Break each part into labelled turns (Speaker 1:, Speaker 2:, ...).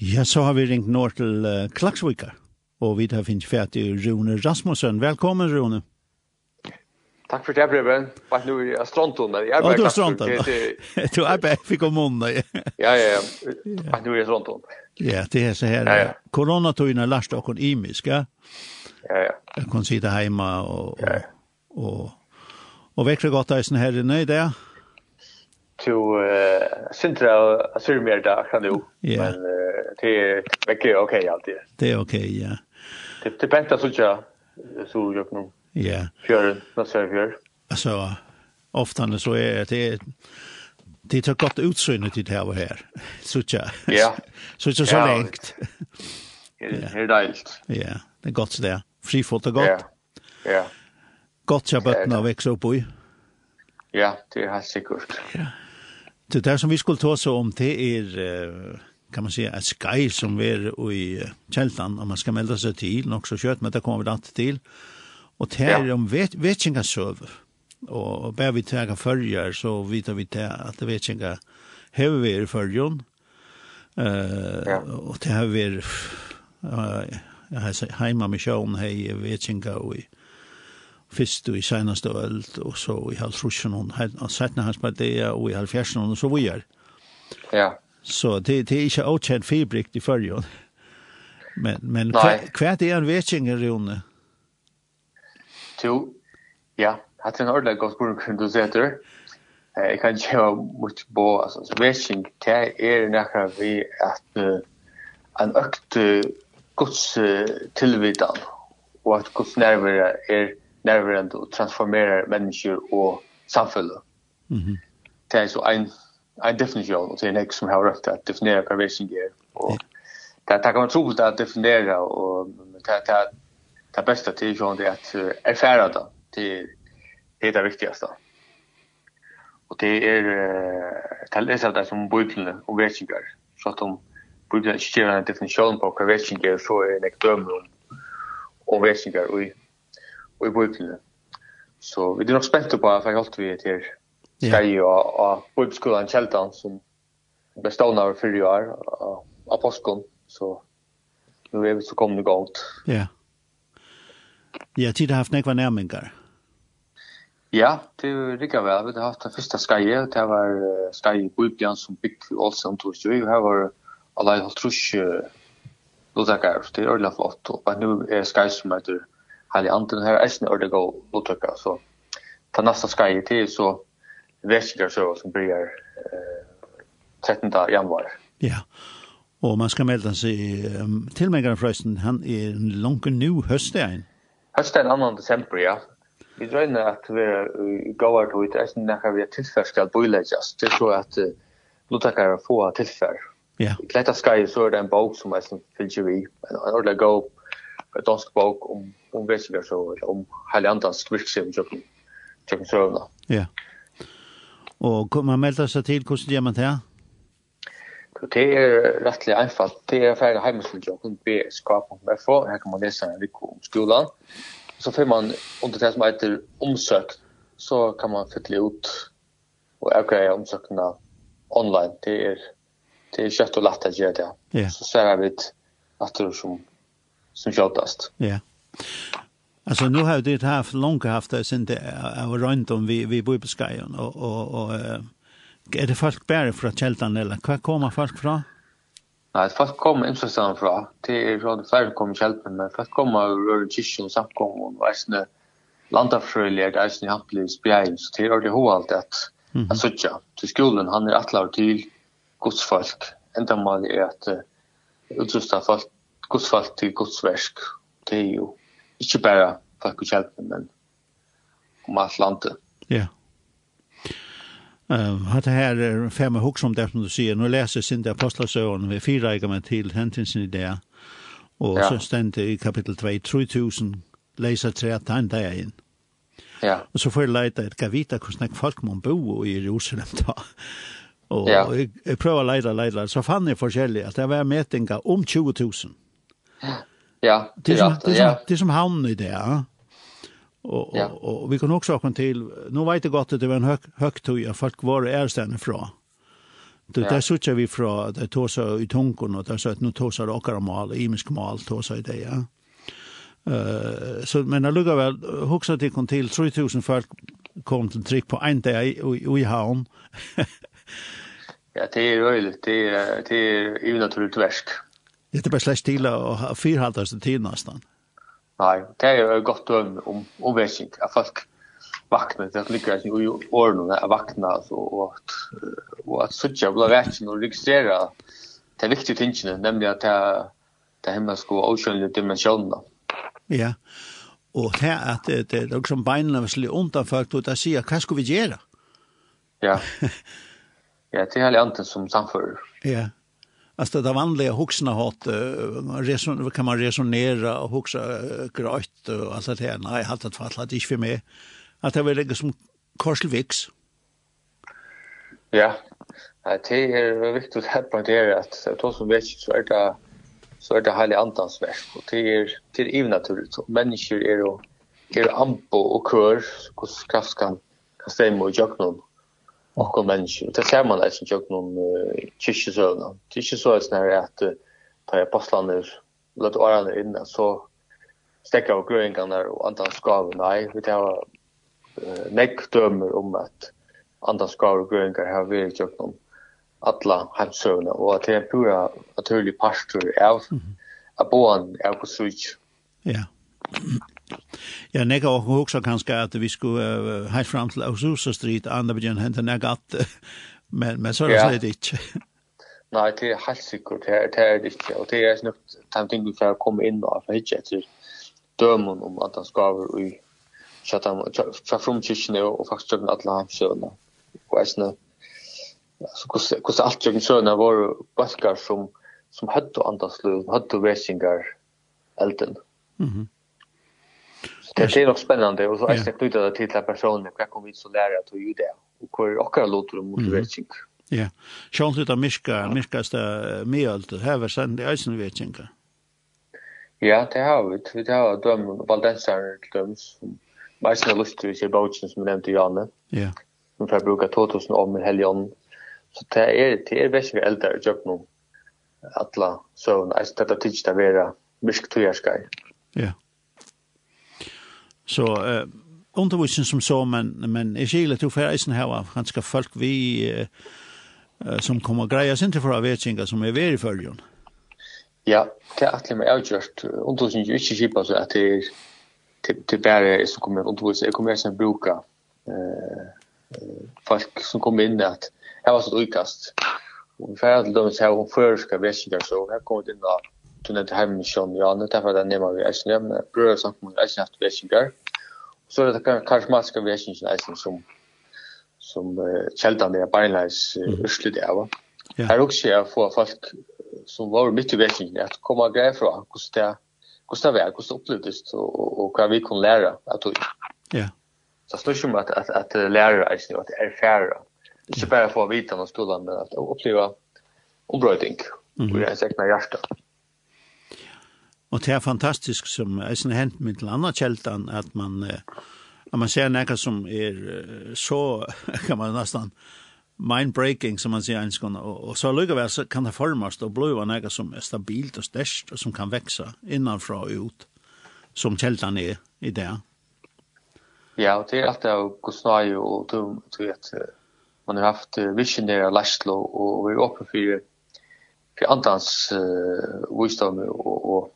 Speaker 1: Ja, så har vi ringt nå til uh, Klaksvika, og vi har finnes i Rune Rasmussen. Velkommen, Rune.
Speaker 2: Takk for det, Breben. Bare nå er Stronton,
Speaker 1: jeg arbeider i Klaksvika. Du er bare fikk om kommunen,
Speaker 2: ja. Ja, ja, bare nå i Stronton.
Speaker 1: Ja, det er så her. Ja, ja. Koronatøyene er lærst og imisk, ja?
Speaker 2: Ja, ja.
Speaker 1: Jeg kan sitte hjemme og... Ja, ja. Og, og vekker godt eisen her i i det,
Speaker 2: to uh, Sintra og Syrmerda kan du, men uh, Det vecka okej alltid.
Speaker 1: Det är okej, ja.
Speaker 2: Det det bästa så jag så jag nu.
Speaker 1: Ja.
Speaker 2: Kör när så gör.
Speaker 1: Alltså ofta så är det det tar gott utsynet i det här och här. Så tja.
Speaker 2: Ja.
Speaker 1: Så så så längt.
Speaker 2: Det är dejligt.
Speaker 1: Ja, det är gott så där. Frifot och gott.
Speaker 2: Ja. Ja.
Speaker 1: Gott jag bötna växa upp i.
Speaker 2: Ja, det är helt säkert.
Speaker 1: Ja. Det där som vi skulle ta så om det är kan man säga ett sky som är i kältan. Om man ska melda sig till och så kött men det kommer vi inte till. Och här är om vet vet inga server och bär vi täga följer så vet vi det att det vet inga hur vi är följon. Eh uh, och det här vi jag har hemma med sjön hej vet inga och fyrst i senaste öld och så i halvtrusjon och settna hans på det och i halvfjärsen og så vidare.
Speaker 2: Ja.
Speaker 1: Så det, det er ikke avkjent fibrikt i førjon. Men, men hva, hva er det en vetjeng, Rune?
Speaker 2: Jo, ja, det er en ordentlig godt spørsmål som du setter. Jeg kan ikke ha mye på, altså, vetjeng, det er nekka vi at uh, en økt gods uh, tilvidan, og at gods nærmere er nærværende og transformerer mennesker og
Speaker 1: samfunnet. Mm -hmm.
Speaker 2: Det er så en en definition och det är en som har rätt att definiera perversion gear och det kan man tro att definiera och det det det bästa till ju det att erfara det det är det viktigaste och det är det läser det som bulten och verkningar så att de borde inte göra en definition på perversion gear så är det dömrum och verkningar och i i bulten så vi är nog spänta på att jag hållt vi till Sverige och, och Bibelskolan Kjeltan som bestående av fyrre år av påskon. Så nu er vi så kommet godt.
Speaker 1: Ja. Ja, tid har haft nekva nærmengar.
Speaker 2: Ja, det er rikka vel. Vi har haft det første skai, det var skai Bibelian som bygg Olsen tog jo, Vi har vært alle halvtrus lodakar, det er ordentlig flott, og bare nu er skai som heter Halli Anden, her er eisen ordentlig god så den neste skai, det er så västliga så som börjar eh, 13 januar.
Speaker 1: Ja. og man skal melda seg um, till mig förresten. Han er en lång nu hösten.
Speaker 2: Hösten annan desember, ja. Vi drøyner at vi er går till ett resten när vi er tillfär skal bojläggas. til så at att uh, lottakare får tillfär.
Speaker 1: Ja.
Speaker 2: I Kletta Sky så er det en bok som är som fyllt vi. En ordentlig god dansk bok om, om västliga så, om Hellandans virksim som, som sövna.
Speaker 1: Ja. Yeah. Og kan man melda seg til, hvordan gjør man det?
Speaker 2: Det er rettelig einfalt. Det er ferdig heimelslidjokk, bsk.fo. Her kan man lese en vikko om skolan. Så får man under det som heter omsøkt, så kan man fylle ut og avgreie omsøkene online. Det er, det er kjøtt og lett å gjøre det.
Speaker 1: Ja.
Speaker 2: Så ser vi at det som, som kjøttast.
Speaker 1: Ja. Alltså nu har det haft långt haft det sen det är runt om vi vi bor på Skyen och och och är det folk bär från Kältan eller var kommer folk från?
Speaker 2: Nej, folk kommer inte från från. Till från färd kommer Kältan men folk kommer ur Kisjon och samkom och väsna landafröljer där sen hamplig spjäl så det är det hur allt att att söka till skolan. Han är attlar till godsfolk. Ända mal är att utrusta folk godsfolk till godsverk. Det är ju ikke bare folk och hjälpen men om allt landet.
Speaker 1: Ja. Eh det här är fem hugg som det som du säger nu läser sin där apostlasögon vi fyra gick man till händelsen i det. Och så ständ i kapitel 2 3000 läser tre att han där in.
Speaker 2: Ja.
Speaker 1: Och så får jag leta ett kavita kusnek folk man bo i Jerusalem då. Og ja. jag jeg prøver leta så fann jag forskjellig at det var metinga om 20 000.
Speaker 2: Ja, det,
Speaker 1: det är som, det är som, han det är som hamn i det, ja. Och, ja. och, och vi kan också komma till, nu vet jag gott att det var en hög, högtog folk var är stanna ifrån. Det ja. där såg vi från, det tog sig i tunken och där så att nu tog sig åkare mal, imisk mal tog sig det, ja. Uh, så men jag luggar väl huxa till kom till 3000 folk kom till tryck på en dag i, i havn.
Speaker 2: ja, det är roligt. Det är, det är ju naturligt värst.
Speaker 1: Det är bara slags stilla och fyrhaltas det tid nästan.
Speaker 2: Nei, det är ju godt om om omväxling at folk vakna det ligger lyckas i årene, at vakna og at, og at att söka bla vägen och registrera det viktige tingene, nemlig at det er det hemma sko ocean dimensjonene.
Speaker 1: Ja, og det er at det det slik ondt av folk, og det sier, hva skal vi gjøre?
Speaker 2: Ja. ja, det er helt annorlunda som samför.
Speaker 1: Ja. Alltså det vanliga huxna hat reson kan man resonera och huxa gröt och alltså det här. Nej, hat det fall att ich för mig att det väl som Korselvix.
Speaker 2: Ja. Det är viktigt att poängtera att då som vet så är det så är det hela antans verk och det är till even naturligt så människor är då är ampo och kör hur kraft kan kan stämma och jökna och människor. Det ser man alltså jag någon kyrkosövna. Kyrkosövna är att ta apostlarna låt åren in så stäcka och grönkarna och antal skav Nej, vi tar neck nekdömer om att antal skav och grönkar har vi jag någon alla hemsövna och att det är en pura naturlig pastor av att boan är på switch.
Speaker 1: Ja. Ja, nega og hugsa kanskje at vi skulle uh, heilt fram til Aususa Street, andre begynner hente nega at, men, men så er det yeah. ikke.
Speaker 2: Nei, det er helt sikkert, det er det, ikke, og det er nok de ting vi kan komme inn og for ikke etter dømen om at han skaver i kjøttan, fra frumkirkene og faktisk tjøkken alle hamsøvna, og jeg sånn, altså, hvordan alt tjøkken søvna var bøkker som, som hødde andagslu, hødde vesingar elden. Mhm. Mm Det är nog spännande och så är det knutet att titta personer vad kommer vi så lära att ju det och hur och hur låter det motivering.
Speaker 1: Ja. Sjön sluta miska, miska stä med allt det här sen sta mealt, hava send eisen vetinga.
Speaker 2: Ja, det har vi. Vi har døm baldensar døm som lust till sig bótsin som nevnte Janne.
Speaker 1: Ja.
Speaker 2: Som får bruka 2000 om i helgen. Så det är det är bäst veldig äldre i nu. Alla så det att tidsst å være mysk tujarskai.
Speaker 1: Ja. Yeah. Så eh undervisning som så men men är Chile tror för isen här ganska folk vi eh, som kommer greja sin till för att vetsinga som är veri för
Speaker 2: Ja, det är att jag just Undervisning ju inte skipa så att det till till bara som kommer undervisning jag kommer sen bruka eh folk som kommer in att jag var så utkast. Och för att de så här om förska vetsingar så här kommer det då tunna til heim sjón ja nu tað var nemma við æsni um brøð sum mun æsni aftur við singar Så tað kan kanskje maska við æsni som sum sum keltan der beinleis uh, uslit er var her også er for folk som var mitt i vekkingen, at komme og greie fra hvordan det, hvordan det var, hvordan det opplevdes, og, og, hva vi kunne lære av tog.
Speaker 1: Ja.
Speaker 2: Så det er om at, at, at lære er snill, at det er færre. Ikke bare få vite noen skolen, men at oppleve ombrøyding, mm -hmm. og det er sikkert hjertet.
Speaker 1: Og det er fantastisk som er sin hent med til andre kjeltan, at man, at man ser noe som er så, kan man nesten, mind-breaking, som man sier enskån, og, og så lykkevel så kan det formes, og bliva noe som er stabilt og størst, og som kan vekse innanfra og ut, som kjeltan er i det.
Speaker 2: Ja, og det er alt det er gosnai og dum, du vet, man har haft visionære lærslo, og vi er åpen for, for andans uh, visdom og, og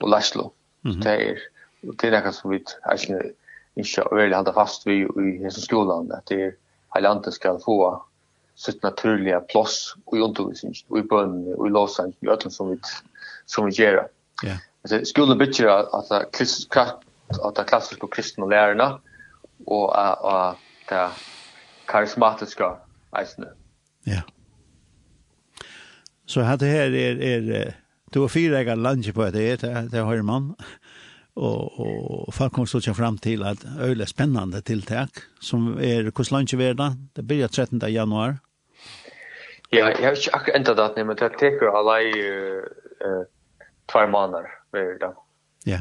Speaker 2: og Laszlo. Mm Det er det er som vi egentlig ikke veldig halda fast vi i hese skolen, at det er hele heilandet skal få sitt naturlige plass i undervisningen, i bønnen, i låsang, i ötlen som vi, som vi gjør.
Speaker 1: Ja.
Speaker 2: Yeah. Skolen betyr at det er klassisk og kristne lærerne, og at det er karismatiske eisene.
Speaker 1: Ja. Så dette her er, er Det var fyra ägare lunch på det, det det har man. Och och folk kom så fram till att öle spännande tilltag som är kus lunch värda. Det börjar 13 januari.
Speaker 2: Ja, jag har inte akkurat ända det men det tar alla i uh, två månader värda.
Speaker 1: Ja.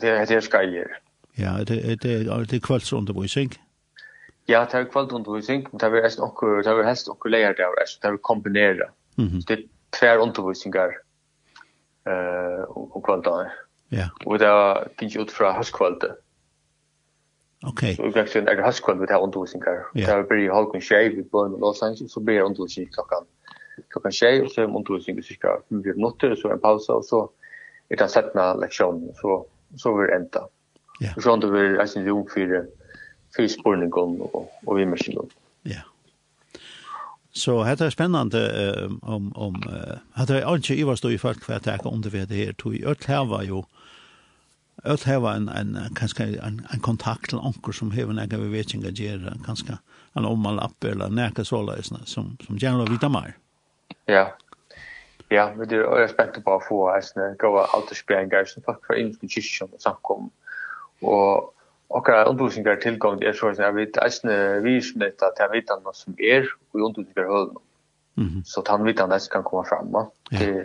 Speaker 2: Det är det ska ju.
Speaker 1: Ja, det det det kvällsundervisning.
Speaker 2: Ja, det är kvällsundervisning, men det är helst också det är helst också lägga det där, det är kombinera.
Speaker 1: Mhm.
Speaker 2: Det är två undervisningar eh och kvalitet.
Speaker 1: Ja.
Speaker 2: Och det gick ut från haskvalitet.
Speaker 1: Okej.
Speaker 2: Så vi fick en egen haskvalitet med undervisning
Speaker 1: här.
Speaker 2: Det var bara halkon tjej vi började med Los Angeles så blir det undervisning klockan klockan tjej och så är undervisning cirka 5 minuter så en paus och så är det sättna lektion så så vi ända.
Speaker 1: Ja.
Speaker 2: Så ändå vi alltså ung för för spårningen och och vi maskinen.
Speaker 1: Ja. Så det er spennende um, om om att det ikke i hva stod i folk for at jeg om det det her. tog öll her var jo öll her var en en kanskje en en kontakt til onkel som hever när vi vet inga ger Kanskje en om eller näka såla som som gärna vita mer.
Speaker 2: Ja. Ja, men det är respekt på å få en goda alterspängar som fra för infektion og samkom och okkar undervisningar tilgang er så at vi eisne vi snitt at jeg vet noe som er og i undervisningar høyden.
Speaker 1: Mm
Speaker 2: -hmm. Så han vet han kan komme fram va?
Speaker 1: Ja.
Speaker 2: til,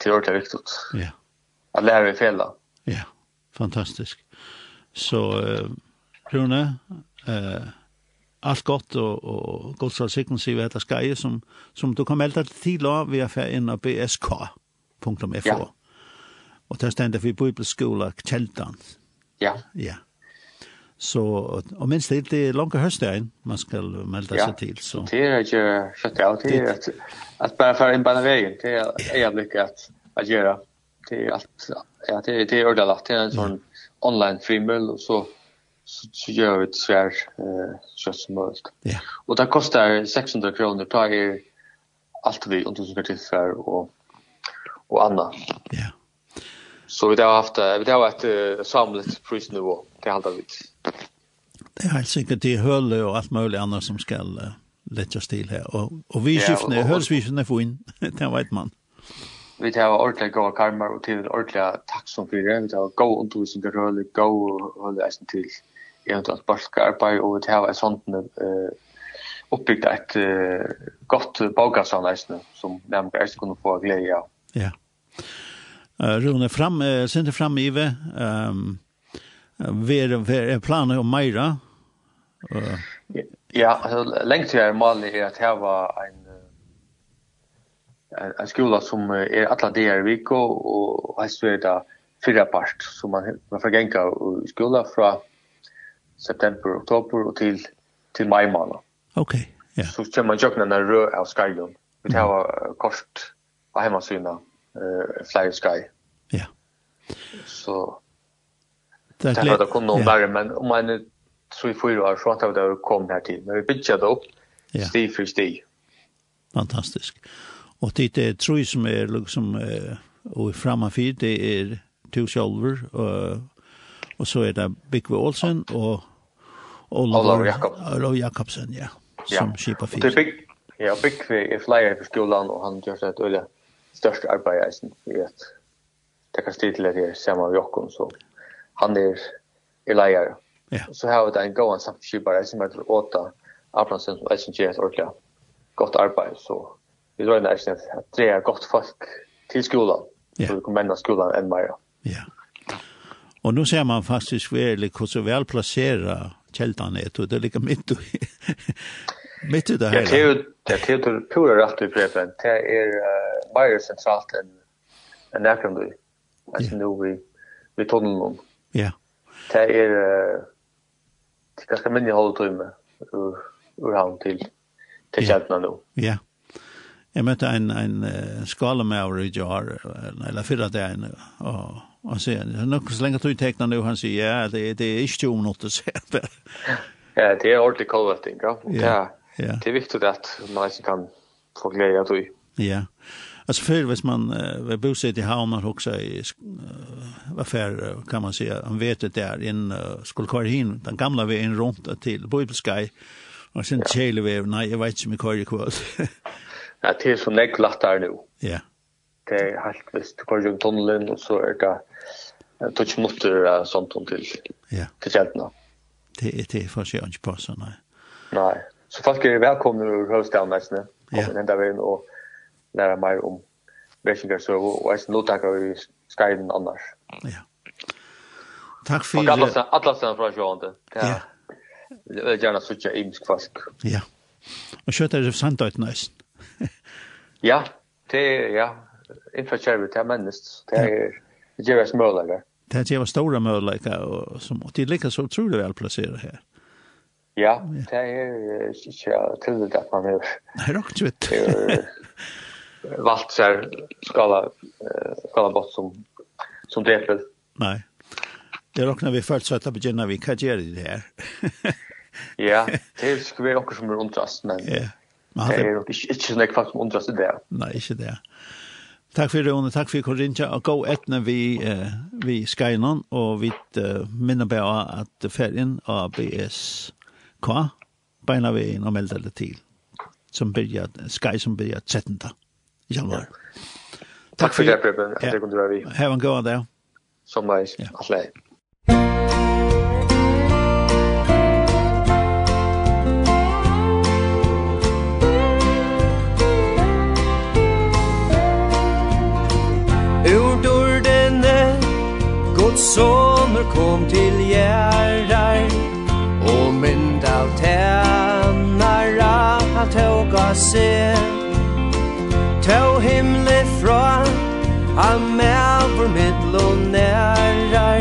Speaker 2: til året er viktig.
Speaker 1: Ja.
Speaker 2: At lære i fela.
Speaker 1: Ja, fantastisk. Så uh, Rune, uh, allt gott och och gott så sikten sig vet skaje som som du kom elda till av vi är in på bsk.fo.
Speaker 2: Ja.
Speaker 1: Och där ständer vi bibelskola Kjeldan.
Speaker 2: Ja.
Speaker 1: Ja. Så, og minst det, det er langt høstdagen man skal melde
Speaker 2: ja,
Speaker 1: seg til. Så.
Speaker 2: det er ikke kjøttet av, det er at, at bare for en bare veien, det er jeg lykke at, at gjøre. Det er alt, ja, det, er, det er ordentlig, det er en sånn mm. online frimøll, og så, så, så gjør vi det svær eh, kjøtt som mulig.
Speaker 1: Ja.
Speaker 2: Og det koster 600 kroner, da er alt vi, undersøker du skal og, og annet.
Speaker 1: Ja.
Speaker 2: Så vi har haft, vi har et uh, samlet prisnivå, det handler vi til
Speaker 1: det er helt sikkert det høle og alt mulig annet som skal uh, lettes til her. Og, og vi
Speaker 2: skiftner,
Speaker 1: ja,
Speaker 2: hörs
Speaker 1: vi skiftner få inn, det vet man.
Speaker 2: Vi tar ordentlig goda karmar og til ordentlig takk som for det. Vi tar goda undervisningar och höll, goda höll ästen till eventuellt balkarbeid og vi tar et sånt uh, uppbyggt et uh, godt gott eisen som nemlig eisen kunne få glede av.
Speaker 1: Ja. Uh, Rune, fram, uh, sender fram i vi, Um, Vi er planer om Meira, Uh.
Speaker 2: Ja, altså, lengt jeg er målet er at her var en, en, en skola som er alla dagar i viko og helst er det fyra part som man, man får genka i skola fra september, oktober og til, til mai måned.
Speaker 1: Ok, ja. Yeah.
Speaker 2: Så kommer man jøkna den rød av skarjon. Vi tar mm. kort på hemmasyna, uh, flere sky.
Speaker 1: Ja.
Speaker 2: Så...
Speaker 1: Det er klart.
Speaker 2: Det er det kunne noen yeah. men om man så i fyra år så att det kom här till. Men vi byggde det upp
Speaker 1: ja.
Speaker 2: stig för stig.
Speaker 1: Fantastisk. Och det är tror som är liksom och framför det är två själver och och så är det Bigve Olsen och
Speaker 2: Olav Jakobsen.
Speaker 1: Olav Jakobsen, ja. Som ja. skipa
Speaker 2: fyrt. Det Big, ja, Bigve är flyer för skolan och han gör ett öliga störst arbete i att det kan styr till det här samma Jakob så han är, är lärare.
Speaker 1: Ja.
Speaker 2: Så har vi det en gåan samtidskypare som heter Åta Abrahamsen som Eisen inte ett ordentligt gott arbete. Så vi drar inn där sen att det er godt folk til skolan.
Speaker 1: Ja.
Speaker 2: Så vi kan menne skolan enn mer.
Speaker 1: Ja. Og nu ser man faktisk väldigt hur så väl placera kältan är. Det er like mitt i mitt i det
Speaker 2: här.
Speaker 1: Ja,
Speaker 2: det är det är det pura rett i preppen. Det är mer sentralt enn än där kan du. Alltså nu vi vi tog om.
Speaker 1: Ja.
Speaker 2: Det er... Uh, det ganske minne håll tumme ur, ur han til
Speaker 1: till
Speaker 2: kjeltene nå.
Speaker 1: Ja. Jeg møtte en en skala med över i jar eller fyra det en och och så nu så lenge du tecknar nå, han sier, ja det det er ikke om noe att säga.
Speaker 2: Ja, det er ordentlig kolvetting, ja.
Speaker 1: Ja.
Speaker 2: Det er viktig at man ikke kan få glede av det.
Speaker 1: Ja. Alltså för hvis man uh, var bosatt i Hamnar också i uh, affär kan man säga han vet det där in uh, skulle köra hin den gamla vägen runt till Bibelsky och sen ja. Chile väg nej jag vet inte mycket hur det kvar.
Speaker 2: ja, det är så näck lättare nu.
Speaker 1: Ja.
Speaker 2: Det är helt visst går ju tunneln och så är det touch motor sånt och till.
Speaker 1: Ja.
Speaker 2: Till Kjeltna.
Speaker 1: Det är det för sig inte passar nej.
Speaker 2: Nej. Så folk är välkomna ur höstdagen
Speaker 1: nästan.
Speaker 2: Kommer ja. den och læra meg om versingarsøv og jeg notakker i Skyden annars.
Speaker 1: Ja. Tack för
Speaker 2: Og atlasen fra sjående.
Speaker 1: Ja.
Speaker 2: Jeg vil gjerne suttje imsk kvask.
Speaker 1: Ja. Og kjøtt er det sant ut nøysen.
Speaker 2: Ja, det er, ja. Infraskjervet, det er mennesk. Det er gjerne smølere.
Speaker 1: Det er gjerne store mølere, og, og de liker så utrolig vel plassere her.
Speaker 2: Ja, det er ikke til det at man er...
Speaker 1: Nei, råkket vitt.
Speaker 2: valt sig skala skala bort som som dreper.
Speaker 1: Nej. Det räknar vi först så att börjar vi kan göra det här.
Speaker 2: ja, det skulle vi också som undrast men. Ja. Men det är inte så mycket fast undrast det.
Speaker 1: Nej, inte det. Takk for Rune, takk for Korinja, og gå etter vi, eh, vi Skynon, og vi uh, minner bare at ferien av BSK beina vi inn og melder det til, som byrja, skaj som byrja 13 i
Speaker 2: januar. Takk for det, Preben. At det kunne være vi.
Speaker 1: Have en god dag.
Speaker 2: Som meg. Ja. Alle.
Speaker 3: Ur dordene Guds soner kom til gjerrar Og mynd av tænara Han tåg av seg Han mever mittlån nærar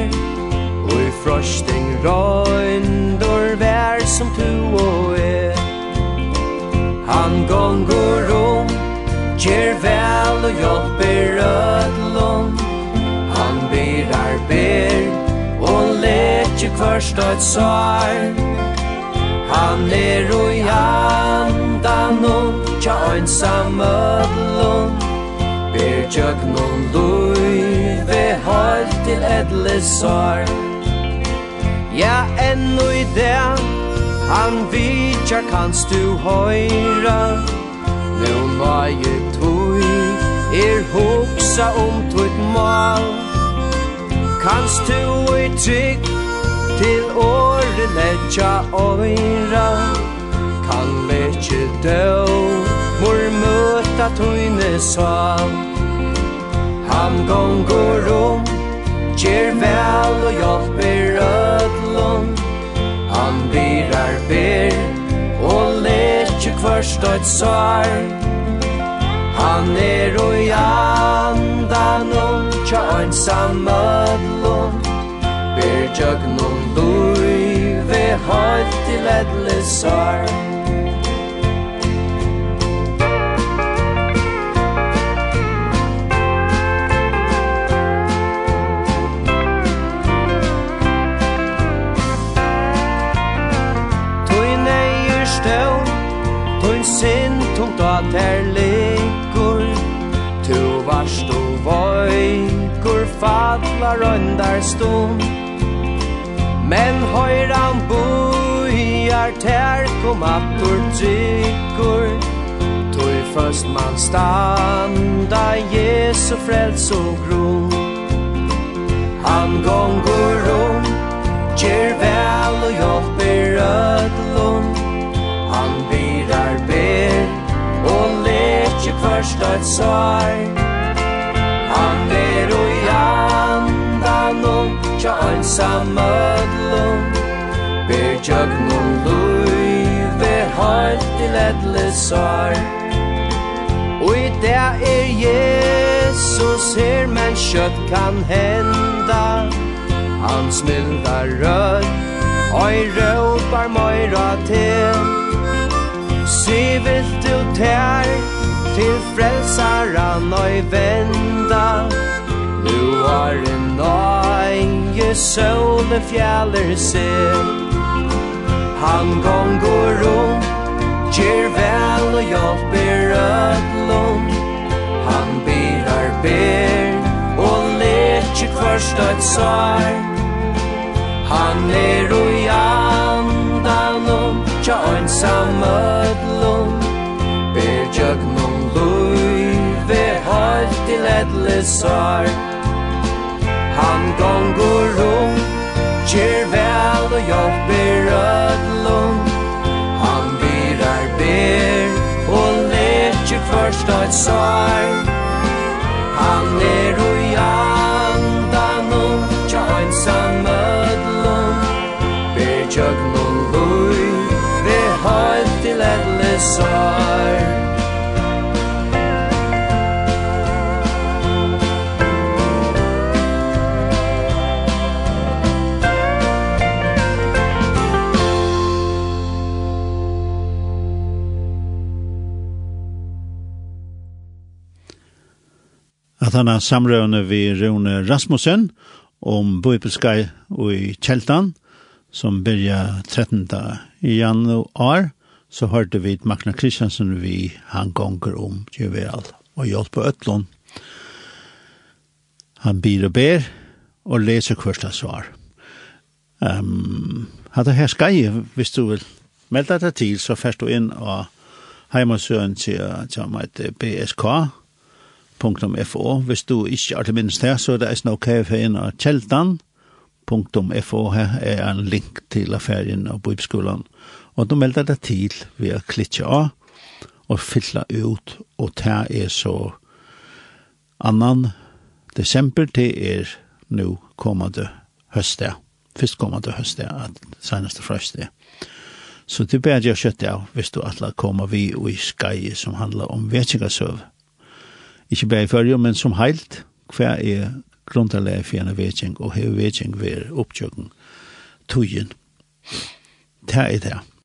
Speaker 3: Og i frosting røyndor vær som tu og er. Han gongur om kjer vel og hjelper ødlom Han birar ber Og letje kvørst og et svar Han er og i andan og Tja ønsam ødlom Ber tjøkno sår Ja, ennå i det Han vitjar kanst du høyra? Nå nøye tog Er hoksa om tog mal Kanst du i trygg Til åre letja øyra? Kan letje døv Mor møta tøyne sal. Han gongur om Gjer vel og hjelper ødlån Han birar ber Og lekje kvørst og et svar. Han er og jandan og tja ansam ødlån Ber jøgnon lui Ve halt til edle sår falla röndar stum Men høyran bujar tær kom attur tryggur Tui først man standa Jesu frels og grunn. Han gongur rom kjer vel og hjelper ødlom Han byrar ber Og lekje kvørst et svar Han er Tja einsam ödlum Ber jögnum luive Halt til edle sår Og i det er Jesus her Men kjøtt kan henda. Han smildar rød Oi råpar møyra til. Si vilt du tær Til frelsaran oi venda. Nu har en nøy høye søle fjaller se Han gonger rundt, gjer vel og hjelper ødlund Han birar ber og letjer kvarst et svar Han er og i andan om, tja ønsam ødlund Ber jøgnum luive halt til edle sår. Han gongur Kjer vel og hjelper ødlom. Han virar ber Og letjer først et sår. Han er og jandan om Tja einsam ødlom. Ber tjøgn og lui Ved høyt til edle sår.
Speaker 1: at han har samrøvende vi Rune Rasmussen om Bøybelskai og i Kjeltan, som byrja 13. januar, så hørte vi Magna Kristiansen vi han gonger om Juveral og hjelp på Øtlån. Han byr og ber og leser hversta svar. Um, hadde her skai, hvis du vil melde deg til, så først du inn og heimasøen til, til BSK, .fo. Hvis du ikke er til minst her, så er det eisen ok for inn av kjeldan. .fo her er en link til affærien av Bibskolan. Og du melder deg til ved å klikke av og fylla ut. Og det er så annan desember, til er nu kommende høstet. Først kommende høstet, seneste frøstet. Så det ber jeg kjøtte av hvis du atler kommer vi og i skai som handler om vetsingasøv ikke bare i førje, men som heilt, hva er grunntallet for en vetjeng, og hva vetjeng ved oppkjøkken, tøyen. Det er det.